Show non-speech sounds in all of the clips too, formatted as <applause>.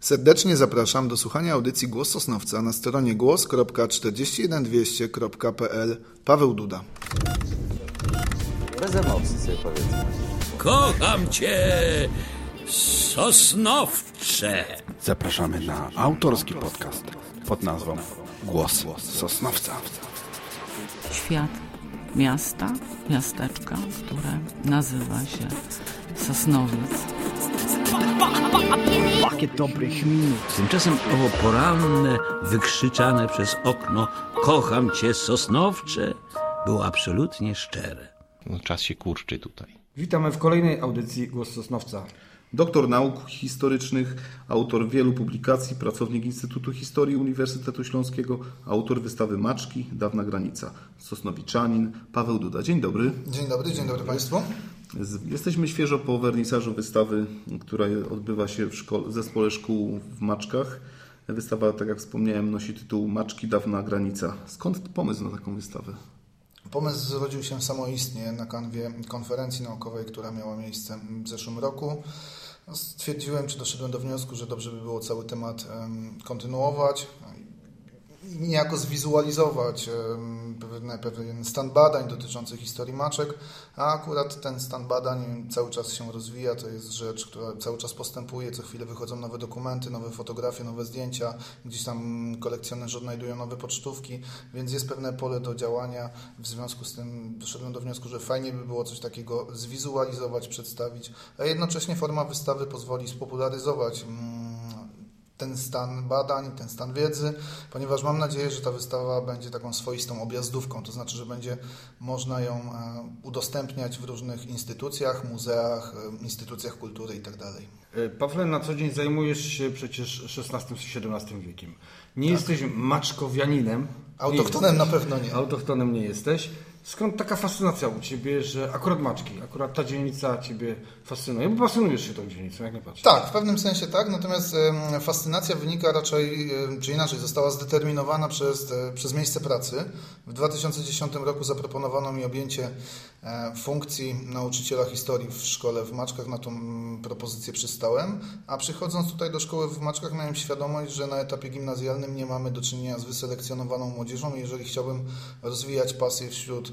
Serdecznie zapraszam do słuchania audycji Głos Sosnowca na stronie głos.41200.pl Paweł Duda. Bez emocji sobie powiedzmy. Kocham cię, Sosnowcze. Zapraszamy na autorski podcast pod nazwą Głos Sosnowca. Świat miasta, miasteczka, które nazywa się Sosnowiec. Pakiet dobrych minut. Tymczasem owo poranne, wykrzyczane przez okno Kocham cię, Sosnowcze było absolutnie szczere. No, czas się kurczy tutaj. Witamy w kolejnej audycji Głos Sosnowca. Doktor nauk historycznych, autor wielu publikacji, pracownik Instytutu Historii Uniwersytetu Śląskiego, autor wystawy Maczki, Dawna Granica, Sosnowiczanin, Paweł Duda. Dzień dobry. Dzień dobry, dzień dobry Państwu. Jesteśmy świeżo po wernisażu wystawy, która odbywa się w szkole, zespole szkół w Maczkach. Wystawa, tak jak wspomniałem, nosi tytuł Maczki, Dawna Granica. Skąd pomysł na taką wystawę? Pomysł zrodził się samoistnie na kanwie konferencji naukowej, która miała miejsce w zeszłym roku. Stwierdziłem, czy doszedłem do wniosku, że dobrze by było cały temat em, kontynuować i niejako zwizualizować pewien, pewien stan badań dotyczący historii maczek, a akurat ten stan badań cały czas się rozwija, to jest rzecz, która cały czas postępuje, co chwilę wychodzą nowe dokumenty, nowe fotografie, nowe zdjęcia, gdzieś tam kolekcjonerzy odnajdują nowe pocztówki, więc jest pewne pole do działania. W związku z tym doszedłem do wniosku, że fajnie by było coś takiego zwizualizować, przedstawić, a jednocześnie forma wystawy pozwoli spopularyzować mm, ten stan badań, ten stan wiedzy, ponieważ mam nadzieję, że ta wystawa będzie taką swoistą objazdówką, to znaczy, że będzie można ją e, udostępniać w różnych instytucjach, muzeach, e, instytucjach kultury itd. E, Pawle, na co dzień zajmujesz się przecież XVI-XVII wiekiem. Nie Tak. jesteś maczkowianinem. Autochtonem Nie na jesteś. pewno nie. Autochtonem nie jesteś. Skąd taka fascynacja u Ciebie, że akurat maczki, akurat ta dzielnica Ciebie fascynuje? Bo fascynujesz się tą dzielnicą, jak nie patrzę. Tak, w pewnym sensie tak, natomiast fascynacja wynika raczej, czy inaczej, została zdeterminowana przez, e, przez miejsce pracy. W 2010 roku zaproponowano mi objęcie e, funkcji nauczyciela historii w szkole w Maczkach, na tą propozycję przystałem, a przychodząc tutaj do szkoły w Maczkach miałem świadomość, że na etapie gimnazjalnym nie mamy do czynienia z wyselekcjonowaną młodzieżą jeżeli chciałbym rozwijać pasję wśród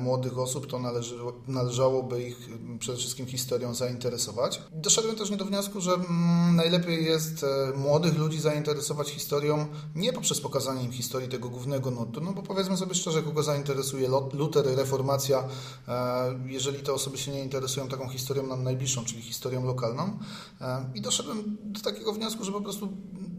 młodych osób, to należy, należałoby ich m, przede wszystkim historią zainteresować. Doszedłem też do wniosku, że mm, najlepiej jest e, młodych ludzi zainteresować historią nie poprzez pokazanie im historii tego głównego nurtu, no bo powiedzmy sobie szczerze, kogo zainteresuje Luter, reformacja, e, jeżeli te osoby się nie interesują taką historią nam najbliższą, czyli historią lokalną. E, I doszedłem do takiego wniosku, że po prostu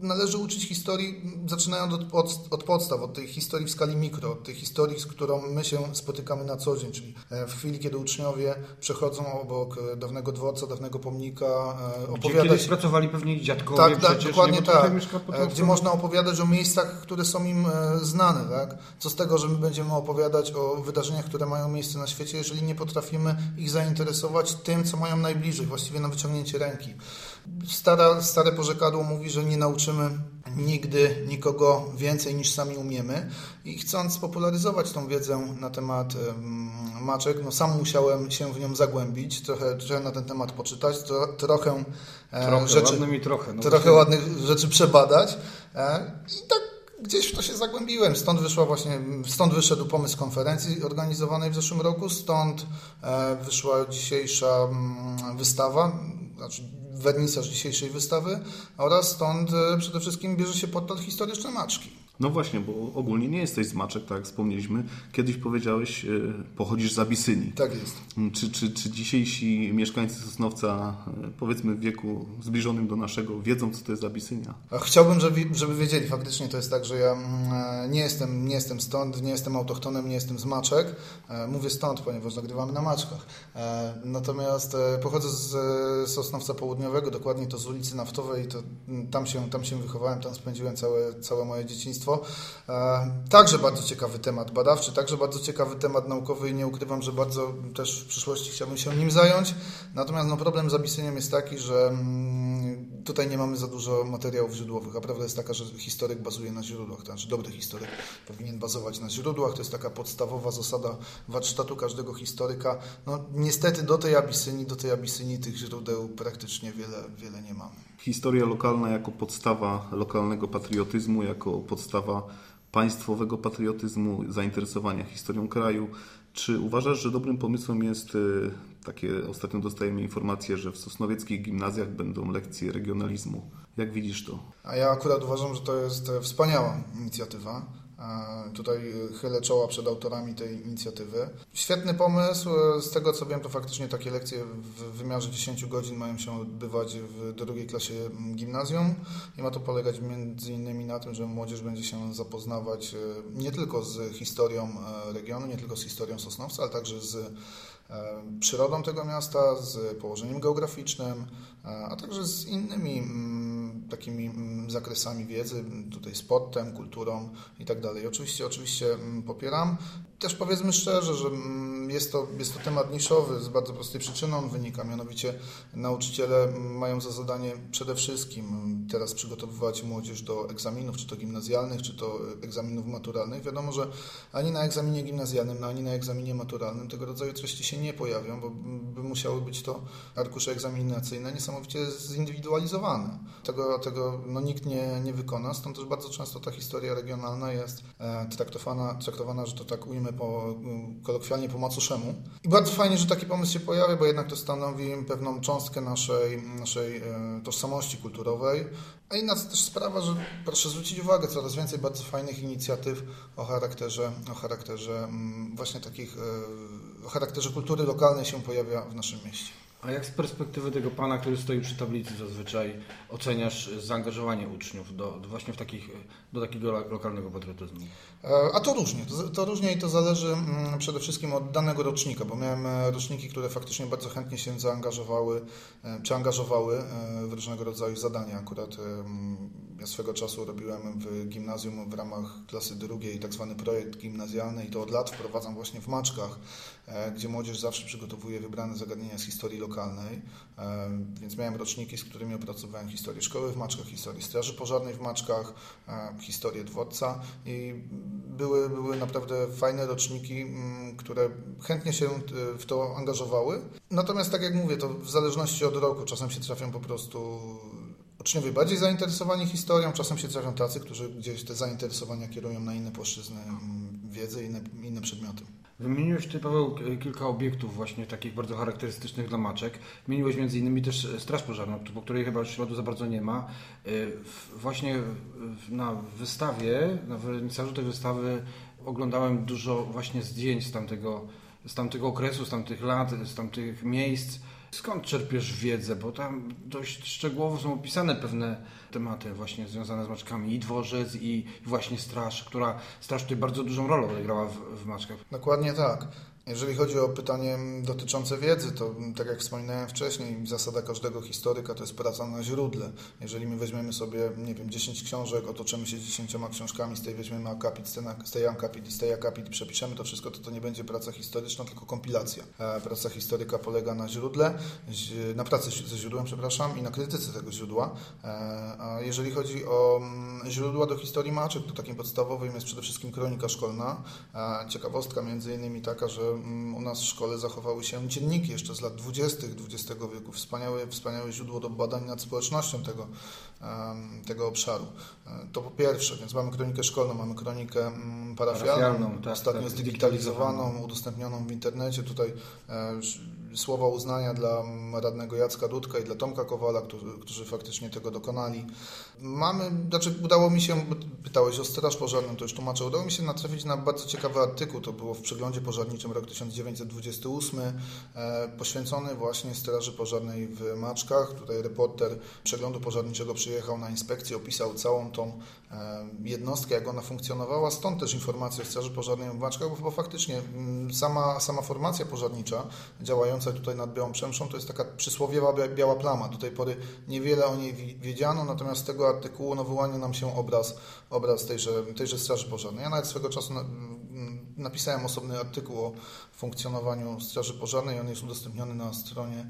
należy uczyć historii, zaczynając od, od, od podstaw, od tej historii w skali mikro, od tej historii, z którą my się spotykamy na co dzień, czyli e, w chwili, kiedy uczniowie przechodzą obok e, dawnego dworca, dawnego pomnika, e, Gdzie opowiadać... kiedyś pracowali pewnie dziadkowie Tak, tak, przecież, dokładnie nie? Tak. Gdzie można opowiadać o miejscach, które są im znane, tak? Co z tego, że my będziemy opowiadać o wydarzeniach, które mają miejsce na świecie, jeżeli nie potrafimy ich zainteresować tym, co mają najbliżej, właściwie na wyciągnięcie ręki. Stara, stare porzekadło mówi, że nie nauczymy nigdy nikogo więcej niż sami umiemy i chcąc popularyzować tą wiedzę na temat em, maczek, no sam musiałem się w nią zagłębić, trochę, trochę na ten temat poczytać, tro, trochę, e, Trochę, rzeczy, trochę. No trochę ładnych rzeczy przebadać e, i tak gdzieś w to się zagłębiłem. Stąd wyszła właśnie, stąd wyszedł pomysł konferencji organizowanej w zeszłym roku, stąd e, wyszła dzisiejsza mm, wystawa, znaczy wernisaż dzisiejszej wystawy oraz stąd e, przede wszystkim bierze się podgląd historyczny maczki. No właśnie, bo ogólnie nie jesteś z Maczek, tak jak wspomnieliśmy. Kiedyś powiedziałeś, e, pochodzisz z Abysynii. Tak jest. Czy, czy, czy dzisiejsi mieszkańcy Sosnowca, e, powiedzmy w wieku zbliżonym do naszego, wiedzą, co to jest Abysynia? A Chciałbym, żeby, żeby wiedzieli. Faktycznie to jest tak, że ja mm, e, nie jestem, nie jestem stąd, nie jestem autochtonem, nie jestem z Maczek. Mówię stąd, ponieważ nagrywamy na Maczkach. Natomiast pochodzę z Sosnowca Południowego, dokładnie to z ulicy Naftowej. To, mm, tam, się, tam się wychowałem, tam spędziłem całe, całe moje dzieciństwo. E, Także bardzo ciekawy temat badawczy, także bardzo ciekawy temat naukowy i nie ukrywam, że bardzo też w przyszłości chciałbym się nim zająć. Natomiast no, problem z Abysyniem jest taki, że mm, tutaj nie mamy za dużo materiałów źródłowych, a prawda jest taka, że historyk bazuje na źródłach, to znaczy dobry historyk powinien bazować na źródłach, to jest taka podstawowa zasada warsztatu każdego historyka. No niestety do tej Abysynii, do tej Abysynii tych źródeł praktycznie wiele, wiele nie mamy. Historia lokalna jako podstawa lokalnego patriotyzmu, jako podstawa państwowego patriotyzmu, zainteresowania historią kraju. Czy uważasz, że dobrym pomysłem jest y, takie, ostatnio dostajemy informacje, że w sosnowieckich gimnazjach będą lekcje regionalizmu? Jak widzisz to? A ja akurat uważam, że to jest wspaniała inicjatywa. E, Tutaj chylę czoła przed autorami tej inicjatywy. Świetny pomysł. E, Z tego co wiem, to faktycznie takie lekcje w wymiarze 10 godzin mają się odbywać w drugiej klasie gimnazjum i ma to polegać między innymi na tym, że młodzież będzie się zapoznawać e, nie tylko z historią regionu, nie tylko z historią Sosnowca, ale także z przyrodą tego miasta, z położeniem geograficznym, a także z innymi mm, takimi mm, zakresami wiedzy, tutaj sportem, kulturą i tak dalej. Oczywiście, oczywiście mm, popieram. Też powiedzmy szczerze, że mm, jest to, jest to temat niszowy z bardzo prostej przyczyny on wynika, mianowicie nauczyciele mają za zadanie przede wszystkim teraz przygotowywać młodzież do egzaminów, czy to gimnazjalnych, czy to e, egzaminów maturalnych. Wiadomo, że ani na egzaminie gimnazjalnym, ani na egzaminie maturalnym tego rodzaju treści się nie pojawią, bo by musiały być to arkusze egzaminacyjne niesamowicie zindywidualizowane. Tego, tego no, nikt nie, nie wykona, stąd też bardzo często ta historia regionalna jest e, traktowana, traktowana że to tak ujmę po, mm, kolokwialnie po macoszemu. I bardzo fajnie, że taki pomysł się pojawia, bo jednak to stanowi pewną cząstkę naszej, naszej e, tożsamości kulturowej. A inna też sprawa, że proszę zwrócić uwagę, coraz więcej bardzo fajnych inicjatyw o charakterze, o charakterze mm, właśnie takich, e, o charakterze kultury lokalnej się pojawia w naszym mieście. A jak z perspektywy tego pana, który stoi przy tablicy zazwyczaj, oceniasz zaangażowanie uczniów do, do właśnie w takich, do takiego lo- lokalnego patriotyzmu? E, A to różnie. To, to różnie i to zależy mm, przede wszystkim od danego rocznika, bo miałem e, roczniki, które faktycznie bardzo chętnie się zaangażowały, e, czy angażowały w różnego rodzaju zadania. Akurat ja swego czasu robiłem w gimnazjum w ramach klasy drugiej tak zwany projekt gimnazjalny i to od lat wprowadzam właśnie w Maczkach, e, gdzie młodzież zawsze przygotowuje wybrane zagadnienia z historii lokalnej. E, Więc miałem roczniki, z którymi opracowałem historię szkoły w Maczkach, historię straży pożarnej w Maczkach, e, historię dworca i były, były naprawdę fajne roczniki, które chętnie się w to angażowały. Natomiast tak jak mówię, to w zależności od roku czasem się trafią po prostu uczniowie bardziej zainteresowani historią, czasem się trafią tacy, którzy gdzieś te zainteresowania kierują na inne płaszczyzny mm, wiedzy, inne, inne przedmioty. Wymieniłeś Ty, Paweł, kilka obiektów właśnie takich bardzo charakterystycznych dla maczek. Wymieniłeś między innymi też e, Straż Pożarną, po której chyba śladu za bardzo nie ma. E, Właśnie na wystawie, na wernisażu tej wystawy oglądałem dużo właśnie zdjęć z tamtego, z tamtego okresu, z tamtych lat, z tamtych miejsc. Skąd czerpiesz wiedzę? Bo tam dość szczegółowo są opisane pewne tematy właśnie związane z maczkami. I dworzec, i właśnie straż, która straż tutaj bardzo dużą rolę odegrała w, w maczkach. Dokładnie tak. Jeżeli chodzi o pytanie dotyczące wiedzy, to tak jak wspominałem wcześniej, zasada każdego historyka to jest praca na źródle. Jeżeli my weźmiemy sobie, nie wiem, 10 książek, otoczymy się 10 książkami, z tej weźmiemy akapit, z tej- akapit i z tej akapit i przepiszemy to wszystko, to to nie będzie praca historyczna, tylko kompilacja. E, Praca historyka polega na źródle, na pracy ze źródłem, przepraszam, i na krytyce tego źródła. E, A jeżeli chodzi o mm, źródła do historii maczek, to takim podstawowym jest przede wszystkim kronika szkolna. E, Ciekawostka między innymi taka, że u nas w szkole zachowały się dzienniki jeszcze z lat 20. XX wieku. Wspaniałe, wspaniałe źródło do badań nad społecznością tego, tego obszaru. E, To po pierwsze, więc mamy kronikę szkolną, mamy kronikę mm, parafialną, Parafialną, tak, ostatnio tak, zdigitalizowaną, udostępnioną w internecie. Tutaj e, słowa uznania dla radnego Jacka Dudka i dla Tomka Kowala, którzy, którzy faktycznie tego dokonali. Mamy, znaczy udało mi się, pytałeś o Straż Pożarną, to już tłumaczę, udało mi się natrafić na bardzo ciekawy artykuł, to było w przeglądzie pożarniczym rok 1928, e, poświęcony właśnie Straży Pożarnej w Maczkach. Tutaj reporter przeglądu pożarniczego przyjechał na inspekcję, opisał całą tą e, jednostkę, jak ona funkcjonowała, stąd też informacje o Straży Pożarnej w Maczkach, bo, bo faktycznie mm, sama, sama formacja pożarnicza działająca tutaj nad Białą Przemszą to jest taka przysłowiowa bia- biała plama. Do tej pory niewiele o niej wi- wiedziano, natomiast z tego artykułu no, wyłania nam się obraz, obraz tejże, tejże Straży Pożarnej. Ja nawet swego czasu mm, napisałem osobny artykuł o funkcjonowaniu Straży Pożarnej, on jest udostępniony na stronie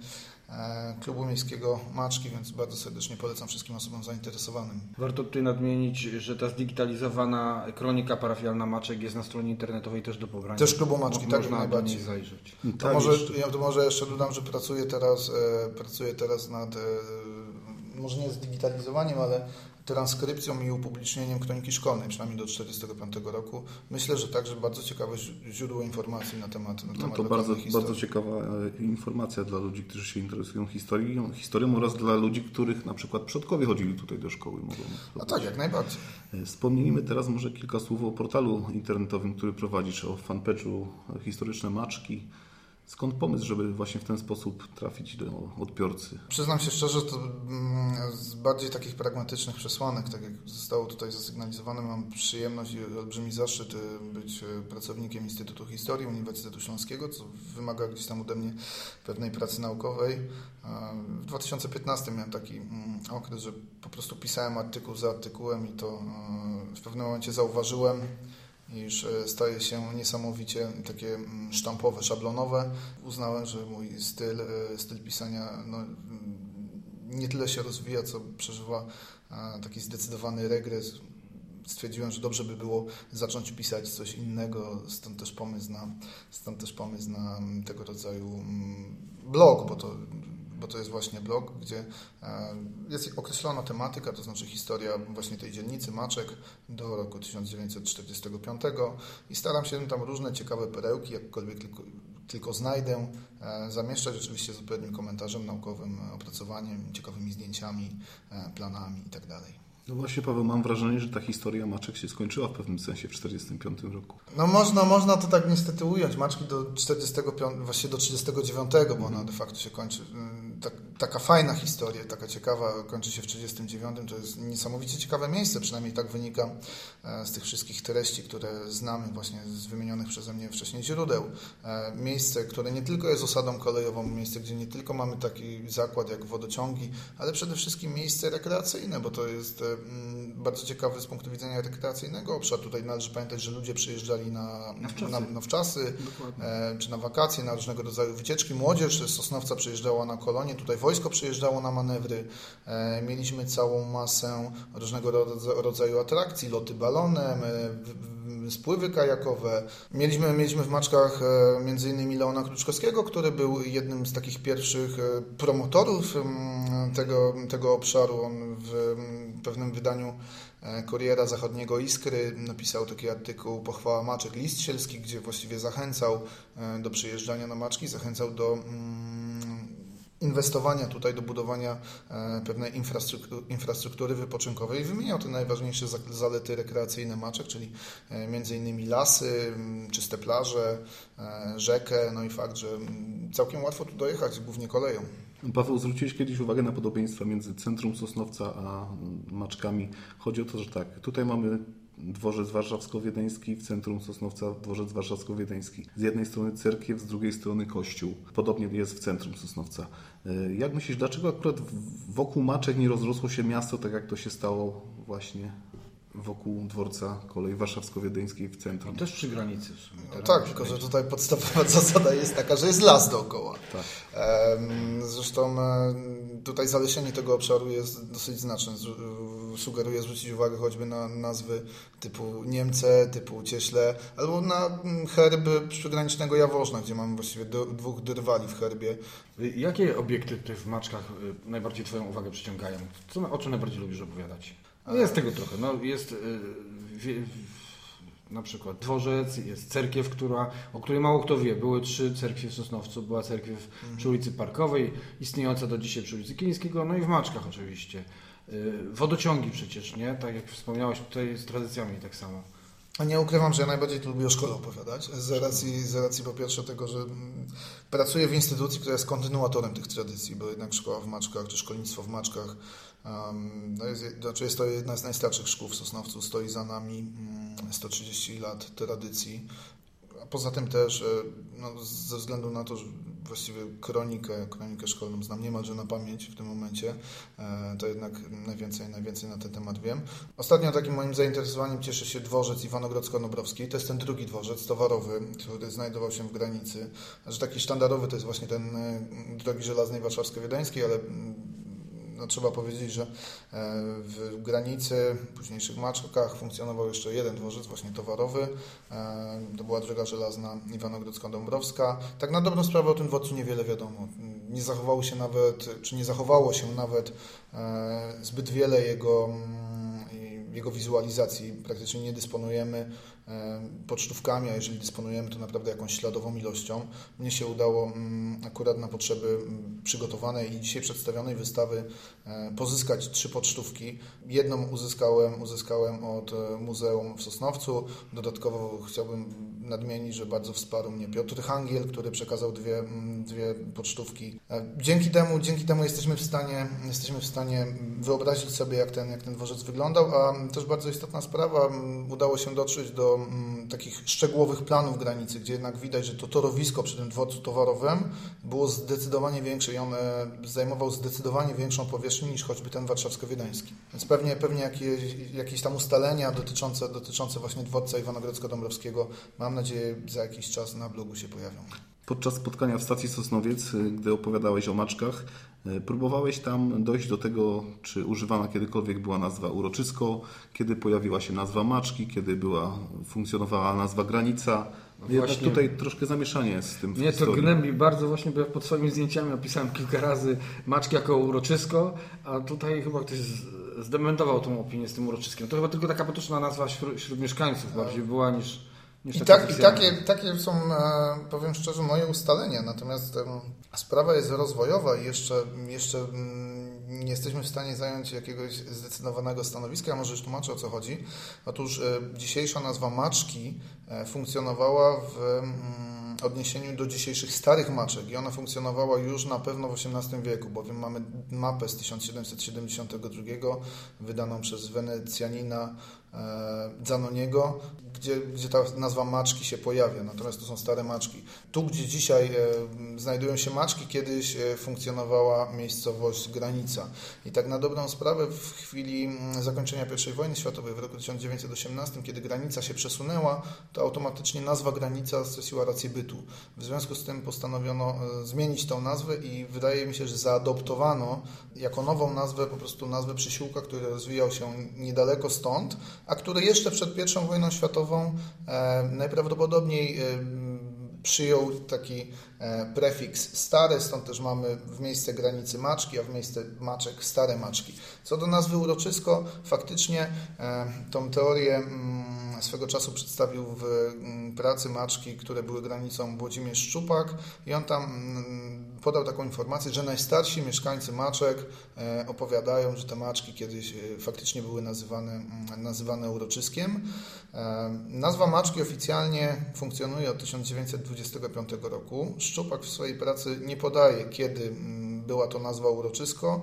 klubu miejskiego Maczki, więc bardzo serdecznie polecam wszystkim osobom zainteresowanym. Warto tutaj nadmienić, że ta zdigitalizowana kronika parafialna Maczek jest na stronie internetowej też do pobrania. Też klubu Maczki, Mo- tak, Można do najbardziej. niej zajrzeć. To, Tak, może, jeszcze- ja to może jeszcze dodam, że pracuję teraz, e, pracuję teraz nad, e, może nie zdigitalizowaniem, ale transkrypcją i upublicznieniem kroniki szkolnej, przynajmniej do 1945 roku. Myślę, że także bardzo ciekawe źródło informacji na temat, na No temat to bardzo, historii. bardzo ciekawa e, informacja dla ludzi, którzy się interesują historią, historią oraz dla ludzi, których na przykład przodkowie chodzili tutaj do szkoły. Mogą A tak, jak najbardziej. E, Wspomnijmy teraz może kilka słów o portalu internetowym, który prowadzisz, o fanpage'u e, Historyczne Maczki. Skąd pomysł, żeby właśnie w ten sposób trafić do odbiorcy? Przyznam się szczerze, to mm, z bardziej takich pragmatycznych przesłanek, tak jak zostało tutaj zasygnalizowane, mam przyjemność i olbrzymi zaszczyt y, być y, pracownikiem Instytutu Historii Uniwersytetu Śląskiego, co wymaga gdzieś tam ode mnie pewnej pracy naukowej. W 2015 miałem taki mm, okres, że po prostu pisałem artykuł za artykułem i to y, w pewnym momencie zauważyłem, iż e, staje się niesamowicie takie mm, sztampowe, szablonowe. Uznałem, że mój styl, e, styl pisania no, mm, nie tyle się rozwija, co przeżywa taki zdecydowany regres. Stwierdziłem, że dobrze by było zacząć pisać coś innego, stąd też pomysł na, stąd też pomysł na mm, tego rodzaju blog, bo to bo to jest właśnie blog, gdzie e, jest określona tematyka, to znaczy historia właśnie tej dzielnicy Maczek do roku 1945 i staram się tam różne ciekawe perełki, jakkolwiek tylko, tylko znajdę, e, zamieszczać oczywiście z odpowiednim komentarzem naukowym, opracowaniem, ciekawymi zdjęciami, e, planami itd. No właśnie, Paweł, mam wrażenie, że ta historia Maczek się skończyła w pewnym sensie w 1945 roku. No można, można to tak niestety ująć. Maczki do 45, właściwie do 39, bo ona de facto się kończy. Taka fajna historia, taka ciekawa, kończy się w 39. To jest niesamowicie ciekawe miejsce, przynajmniej tak wynika e, z tych wszystkich treści, które znamy właśnie z wymienionych przeze mnie wcześniej źródeł. E, Miejsce, które nie tylko jest osadą kolejową, miejsce, gdzie nie tylko mamy taki zakład jak wodociągi, ale przede wszystkim miejsce rekreacyjne, bo to jest e, bardzo ciekawy z punktu widzenia rekreacyjnego obszar. Tutaj należy pamiętać, że ludzie przyjeżdżali na, na wczasy. na, na wczasy czy na wakacje, na różnego rodzaju wycieczki. Młodzież z Sosnowca przyjeżdżała na kolonie, tutaj wojsko przyjeżdżało na manewry. E, mieliśmy całą masę różnego rodza- rodzaju atrakcji, loty balonem, e, spływy kajakowe. Mieliśmy, mieliśmy w Maczkach e, innymi Leona Kruczkowskiego, który był jednym z takich pierwszych promotorów mm, tego, tego obszaru. On w mm, pewnym wydaniu Kuriera Zachodniego Iskry napisał taki artykuł Pochwała Maczek List Sielski, gdzie właściwie zachęcał do przyjeżdżania na Maczki, zachęcał do mm, inwestowania tutaj, do budowania e, pewnej infrastruktury, wypoczynkowej. Wymieniał te najważniejsze za- zalety rekreacyjne Maczek, czyli e, innymi lasy, czyste plaże, e, rzekę, no i fakt, że całkiem łatwo tu dojechać, głównie koleją. Paweł, zwróciłeś kiedyś uwagę na podobieństwa między centrum Sosnowca a Maczkami. Chodzi o to, że tak, tutaj mamy dworzec warszawsko-wiedeński, w centrum Sosnowca dworzec warszawsko-wiedeński. Z jednej strony cerkiew, z drugiej strony kościół. Podobnie jest w centrum Sosnowca. E, Jak myślisz, dlaczego akurat wokół Maczek nie rozrosło się miasto, tak jak to się stało właśnie wokół dworca kolei warszawsko-wiedeńskiej w centrum? Też przy granicy w sumie. No tak, musi tylko że tutaj podstawowa <laughs> zasada jest taka, że jest las dookoła. Tak. Zresztą tutaj zalesienie tego obszaru jest dosyć znaczne. Sugeruję zwrócić uwagę choćby na nazwy typu Niemce, typu Cieśle, albo na mm, herb przygranicznego Jaworzna, gdzie mamy właściwie dwóch drwali w herbie. Jakie obiekty w Maczkach y, najbardziej Twoją uwagę przyciągają? Co, o czym najbardziej lubisz opowiadać? No jest tego trochę. No, jest y, na przykład dworzec, jest cerkiew, która, o której mało kto wie. Były trzy cerkwie w Sosnowcu. Była cerkiew przy ulicy Parkowej, istniejąca do dzisiaj przy ulicy Kińskiego, no i w Maczkach oczywiście. Y, Wodociągi przecież, nie? Tak jak wspomniałeś, tutaj z tradycjami tak samo. A nie ukrywam, że ja najbardziej tu lubię o szkole opowiadać, z racji, z racji po pierwsze tego, że mm, pracuję w instytucji, która jest kontynuatorem tych tradycji, bo jednak szkoła w Maczkach, czy szkolnictwo w Maczkach, no jest, znaczy jest to jedna z najstarszych szkół w Sosnowcu, stoi za nami mm, 130 lat tradycji. A poza tym też, e, no, ze względu na to, że właściwie kronikę, kronikę szkolną znam niemalże na pamięć w tym momencie, e, to jednak najwięcej, najwięcej na ten temat wiem. Ostatnio takim moim zainteresowaniem cieszy się dworzec Iwanogrodzko-Nobrowski. To jest ten drugi dworzec towarowy, który znajdował się w granicy. Znaczy taki sztandarowy to jest właśnie ten e, drogi żelaznej warszawsko-wiedeńskiej, ale mm, no, trzeba powiedzieć, że e, w granicy, późniejszych Maczkach funkcjonował jeszcze jeden dworzec, właśnie towarowy. E, to była droga żelazna Iwanogrodzka-Dąbrowska. Tak na dobrą sprawę o tym dworcu niewiele wiadomo. Nie zachowało się nawet, czy nie zachowało się nawet e, zbyt wiele jego, mm, jego wizualizacji. Praktycznie nie dysponujemy pocztówkami, a jeżeli dysponujemy, to naprawdę jakąś śladową ilością. Mnie się udało mm, akurat na potrzeby mm, przygotowanej i dzisiaj przedstawionej wystawy pozyskać trzy pocztówki. Jedną uzyskałem, uzyskałem od e, Muzeum w Sosnowcu. Dodatkowo chciałbym nadmienić, że bardzo wsparł mnie Piotr Hangiel, który przekazał dwie, mm, dwie pocztówki. E, dzięki temu, dzięki temu jesteśmy w stanie, jesteśmy w stanie wyobrazić sobie, jak ten, jak ten dworzec wyglądał, a też bardzo istotna sprawa, udało się dotrzeć do takich szczegółowych planów granicy, gdzie jednak widać, że to torowisko przy tym dworcu towarowym było zdecydowanie większe i on zajmował zdecydowanie większą powierzchnię niż choćby ten warszawsko-wiedeński. Więc pewnie, pewnie jakieś, jakieś tam ustalenia dotyczące, dotyczące właśnie dworca Iwanogrodzko-Dąbrowskiego mam nadzieję za jakiś czas na blogu się pojawią. Podczas spotkania w stacji Sosnowiec, y, gdy opowiadałeś o maczkach, y, próbowałeś tam dojść do tego, czy używana kiedykolwiek była nazwa uroczysko, kiedy pojawiła się nazwa maczki, kiedy była, funkcjonowała nazwa granica. No Jednak właśnie, tutaj troszkę zamieszanie jest z tym. Mnie to gnębi bardzo właśnie, bo ja pod swoimi zdjęciami opisałem kilka razy maczki jako uroczysko, a tutaj chyba ktoś zdementował tą opinię z tym uroczyskiem. To chyba tylko taka potoczna nazwa wśród, wśród mieszkańców bardziej była niż i, tak, i takie, takie są, e, powiem szczerze, moje ustalenia. Natomiast sprawa jest rozwojowa i jeszcze, jeszcze mm, nie jesteśmy w stanie zająć jakiegoś zdecydowanego stanowiska. Ja może już tłumaczę o co chodzi. Otóż e, dzisiejsza nazwa maczki funkcjonowała w mm, odniesieniu do dzisiejszych starych maczek i ona funkcjonowała już na pewno w XVIII wieku, bowiem mamy mapę z 1772 wydaną przez Wenecjanina Zanoniego, gdzie, gdzie ta nazwa maczki się pojawia, natomiast to są stare maczki. Tu, gdzie dzisiaj e, znajdują się maczki, kiedyś e, funkcjonowała miejscowość Granica. I tak na dobrą sprawę w chwili mm, zakończenia I wojny światowej w roku 1918, kiedy granica się przesunęła, to automatycznie nazwa Granica straciła rację bytu. W związku z tym postanowiono e, zmienić tą nazwę i wydaje mi się, że zaadoptowano jako nową nazwę po prostu nazwę przysiłka, który rozwijał się niedaleko stąd, a który jeszcze przed I wojną światową e, najprawdopodobniej e, przyjął taki e, prefiks stary, stąd też mamy w miejsce granicy maczki, a w miejsce maczek stare maczki. Co do nazwy uroczysko, faktycznie tą teorię mm, swego czasu przedstawił w mm, pracy maczki, które były granicą Włodzimierz Szczupak i on tam mm, podał taką informację, że najstarsi mieszkańcy maczek e, opowiadają, że te maczki kiedyś e, faktycznie były nazywane, mm, nazywane uroczyskiem. E, nazwa maczki oficjalnie funkcjonuje od 1925 roku. Szczupak w swojej pracy nie podaje, kiedy była to nazwa uroczysko.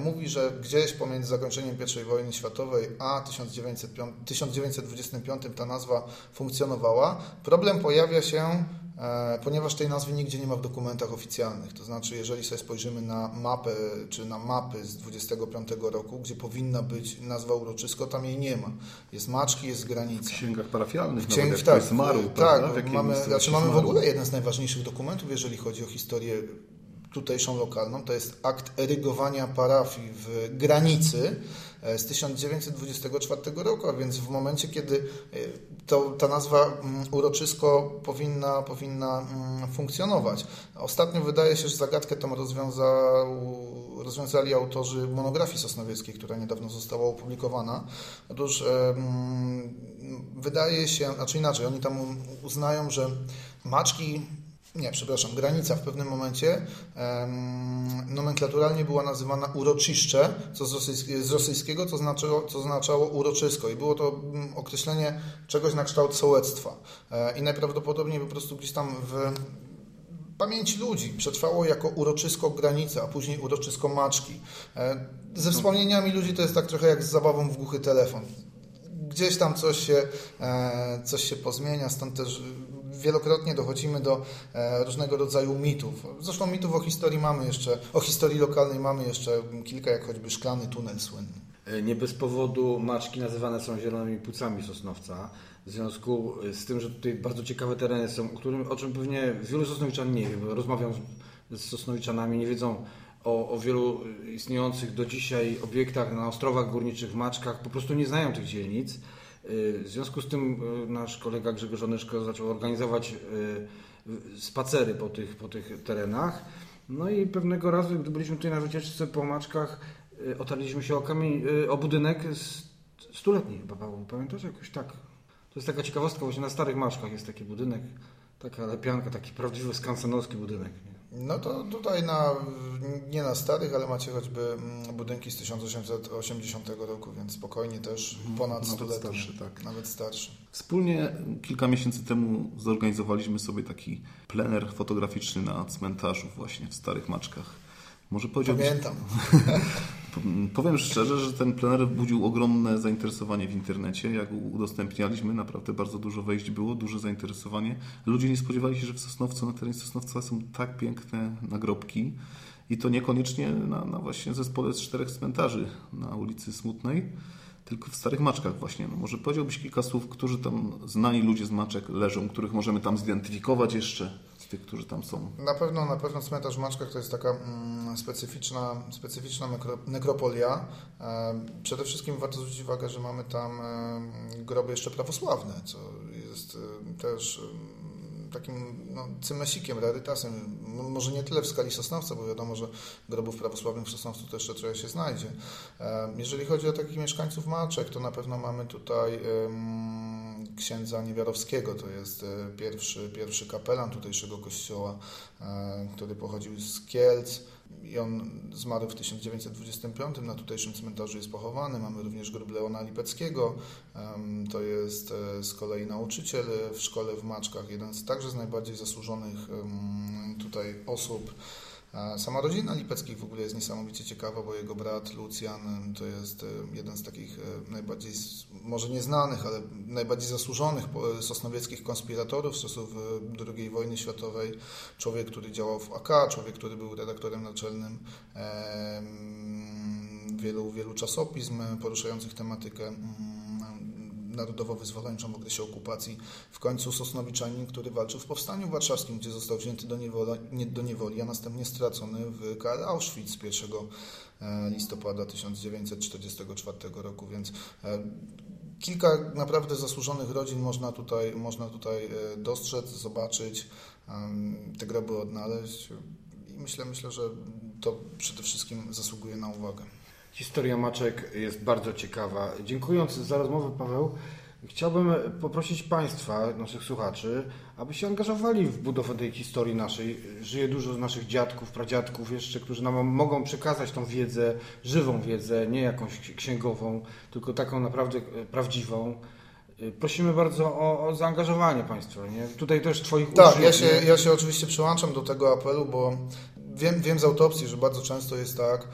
Mówi, że gdzieś pomiędzy zakończeniem I wojny światowej a 1905, 1925 ta nazwa funkcjonowała. Problem pojawia się E, ponieważ tej nazwy nigdzie nie ma w dokumentach oficjalnych. To znaczy, jeżeli sobie spojrzymy na mapę, czy na mapy z 25 roku, gdzie powinna być nazwa uroczysko, tam jej nie ma. Jest Maczki, jest granica. W księgach parafialnych, w księgach, tak, zmarł, tak, mamy, znaczy mamy w ogóle jeden z najważniejszych dokumentów, jeżeli chodzi o historię tutejszą lokalną, to jest akt erygowania parafii w granicy, E, z 1924 roku, a więc w momencie, kiedy e, to, ta nazwa mm, uroczysko powinna, powinna mm, funkcjonować. Ostatnio wydaje się, że zagadkę tą rozwiązał, rozwiązali autorzy monografii sosnowieckiej, która niedawno została opublikowana. Otóż e, mm, wydaje się, znaczy inaczej, oni tam uznają, że maczki nie, przepraszam, granica w pewnym momencie um, nomenklaturalnie była nazywana uroczyszcze, co z, z rosyjskiego to znaczyło, to oznaczało uroczysko i było to um, określenie czegoś na kształt sołectwa. E, I najprawdopodobniej po prostu gdzieś tam w pamięci ludzi przetrwało jako uroczysko granica, a później uroczysko maczki. E, ze wspomnieniami ludzi to jest tak trochę jak z zabawą w głuchy telefon. Gdzieś tam coś się, e, coś się pozmienia, stąd też wielokrotnie dochodzimy do e, różnego rodzaju mitów. Zresztą mitów o historii mamy jeszcze, o historii lokalnej mamy jeszcze kilka, jak choćby szklany tunel słynny. E, Nie bez powodu maczki nazywane są zielonymi płucami Sosnowca. W związku z tym, że tutaj bardzo ciekawe tereny są, o, którym, o czym pewnie wielu Sosnowiczan nie wie, bo rozmawiam z, z Sosnowiczanami, nie wiedzą o, o wielu istniejących do dzisiaj obiektach na ostrowach górniczych Maczkach, po prostu nie znają tych dzielnic. Y, W związku z tym y, nasz kolega Grzegorz Onyszko zaczął organizować y, spacery po tych, po tych terenach. No i pewnego razu, gdy byliśmy tutaj na wycieczce po Maczkach, otarliśmy się o, kamień, o budynek stuletni chyba, Paweł. Pamiętasz jakoś tak? To jest taka ciekawostka, właśnie na Starych Maczkach jest taki budynek, taka lepianka, taki prawdziwy skansenowski budynek. Nie? No to tutaj na, nie na starych, ale macie choćby mm, budynki z 1880 roku, więc spokojnie też ponad Nawet stuletnie. starszy, tak. Nawet starszy. Wspólnie kilka miesięcy temu zorganizowaliśmy sobie taki plener fotograficzny na cmentarzu właśnie w Starych Maczkach. Może powiedziałbyś, Pamiętam. <laughs> Powiem szczerze, że ten plener budził ogromne zainteresowanie w internecie. Jak udostępnialiśmy, naprawdę bardzo dużo wejść było, duże zainteresowanie. Ludzie nie spodziewali się, że w Sosnowcu, na terenie Sosnowca są tak piękne nagrobki. I to niekoniecznie na, na właśnie zespole z czterech cmentarzy na ulicy Smutnej, tylko w Starych Maczkach właśnie. No może powiedziałbyś kilka słów, którzy tam znani ludzie z Maczek leżą, których możemy tam zidentyfikować jeszcze tych, którzy tam są. Na pewno, na pewno cmentarz Maczkach to jest taka mm, specyficzna, specyficzna nekro, nekropolia. E, przede wszystkim warto zwrócić uwagę, że mamy tam e, groby jeszcze prawosławne, co jest e, też e, takim no, cymesikiem, rarytasem. M- Może nie tyle w skali Sosnowca, bo wiadomo, że grobów prawosławnych w Sosnowcu to jeszcze trochę się znajdzie. E, jeżeli chodzi o takich mieszkańców Maczek, to na pewno mamy tutaj em, księdza Niewiarowskiego, to jest e, pierwszy, pierwszy kapelan tutejszego kościoła, e, który pochodził z Kielc. I on zmarł w 1925, na tutejszym cmentarzu jest pochowany. Mamy również grób Leona Lipeckiego, to jest e, z kolei nauczyciel w szkole w Maczkach, jeden z także z najbardziej zasłużonych tutaj osób. Sama rodzina Lipeckich w ogóle jest niesamowicie ciekawa, bo jego brat Lucjan to jest jeden z takich najbardziej, może nieznanych, ale najbardziej zasłużonych sosnowieckich konspiratorów z czasów II wojny światowej. Człowiek, który działał w AK, człowiek, który był redaktorem naczelnym wielu, wielu czasopism poruszających tematykę mm, narodowo-wyzwoleńczą w okresie okupacji. W końcu Sosnowiczanin, który walczył w Powstaniu Warszawskim, gdzie został wzięty do, niewola, nie, do niewoli, a następnie stracony w KL Auschwitz 1 e, listopada 1944 roku, więc e, kilka naprawdę zasłużonych rodzin można tutaj, można tutaj e, dostrzec, zobaczyć, te groby odnaleźć i myślę, myślę, że to przede wszystkim zasługuje na uwagę. Historia maczek jest bardzo ciekawa. Dziękując za rozmowę, Paweł, chciałbym poprosić Państwa, naszych słuchaczy, aby się angażowali w budowę tej historii naszej. Żyje dużo z naszych dziadków, pradziadków jeszcze, którzy nam mogą przekazać tą wiedzę, żywą wiedzę, nie jakąś księgową, tylko taką naprawdę e, prawdziwą. E, Prosimy bardzo o, o zaangażowanie Państwa. Nie? Tutaj też Twoich Tak, uczniów, ja się, nie? ja się oczywiście przyłączam do tego apelu, bo wiem, wiem z autopsji, że bardzo często jest tak,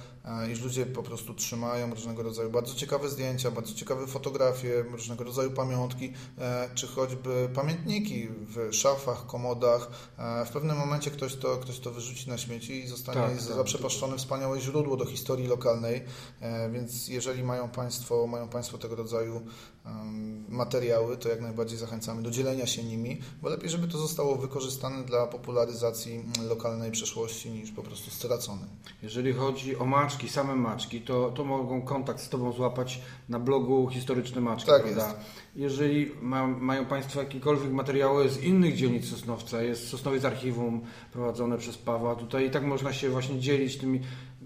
iż ludzie po prostu trzymają różnego rodzaju bardzo ciekawe zdjęcia, bardzo ciekawe fotografie, różnego rodzaju pamiątki, e, czy choćby pamiętniki w szafach, komodach. E, W pewnym momencie ktoś to, ktoś to wyrzuci na śmieci i zostanie Tak, tak. zaprzepaszczone wspaniałe źródło do historii lokalnej, E, więc jeżeli mają Państwo, mają państwo tego rodzaju materiały, to jak najbardziej zachęcamy do dzielenia się nimi, bo lepiej, żeby to zostało wykorzystane dla popularyzacji lokalnej przeszłości niż po prostu stracone. Jeżeli chodzi o maczki, same maczki, to, to mogą kontakt z Tobą złapać na blogu Historyczny Maczki, Tak prawda? Jeżeli ma, mają Państwo jakiekolwiek materiały z innych dzielnic Sosnowca, jest Sosnowiec Archiwum prowadzone przez Pawła, tutaj i tak można się właśnie dzielić tymi...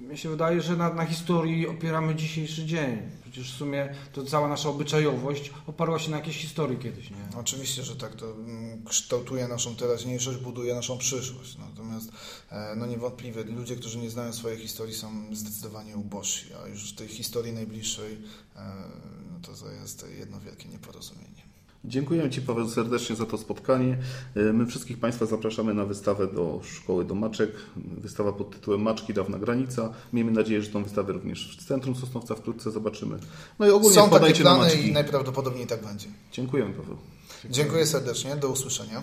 Mnie się wydaje, że na, na historii opieramy dzisiejszy dzień. Przecież w sumie to cała nasza obyczajowość oparła się na jakiejś historii kiedyś, nie? Oczywiście, że tak to mm, kształtuje naszą teraźniejszość, buduje naszą przyszłość. Natomiast e, no niewątpliwie ludzie, którzy nie znają swojej historii są zdecydowanie ubożsi, a już tej historii najbliższej e, no to jest jedno wielkie nieporozumienie. Dziękujemy Ci Paweł serdecznie za to spotkanie. E, My wszystkich Państwa zapraszamy na wystawę do Szkoły do Maczek. Wystawa pod tytułem Maczki Dawna Granica. Miejmy nadzieję, że tą wystawę również w centrum Sosnowca wkrótce zobaczymy. No i ogólnie Są takie plany i najprawdopodobniej tak będzie. Dziękujemy Paweł. Dziękuję serdecznie, do usłyszenia.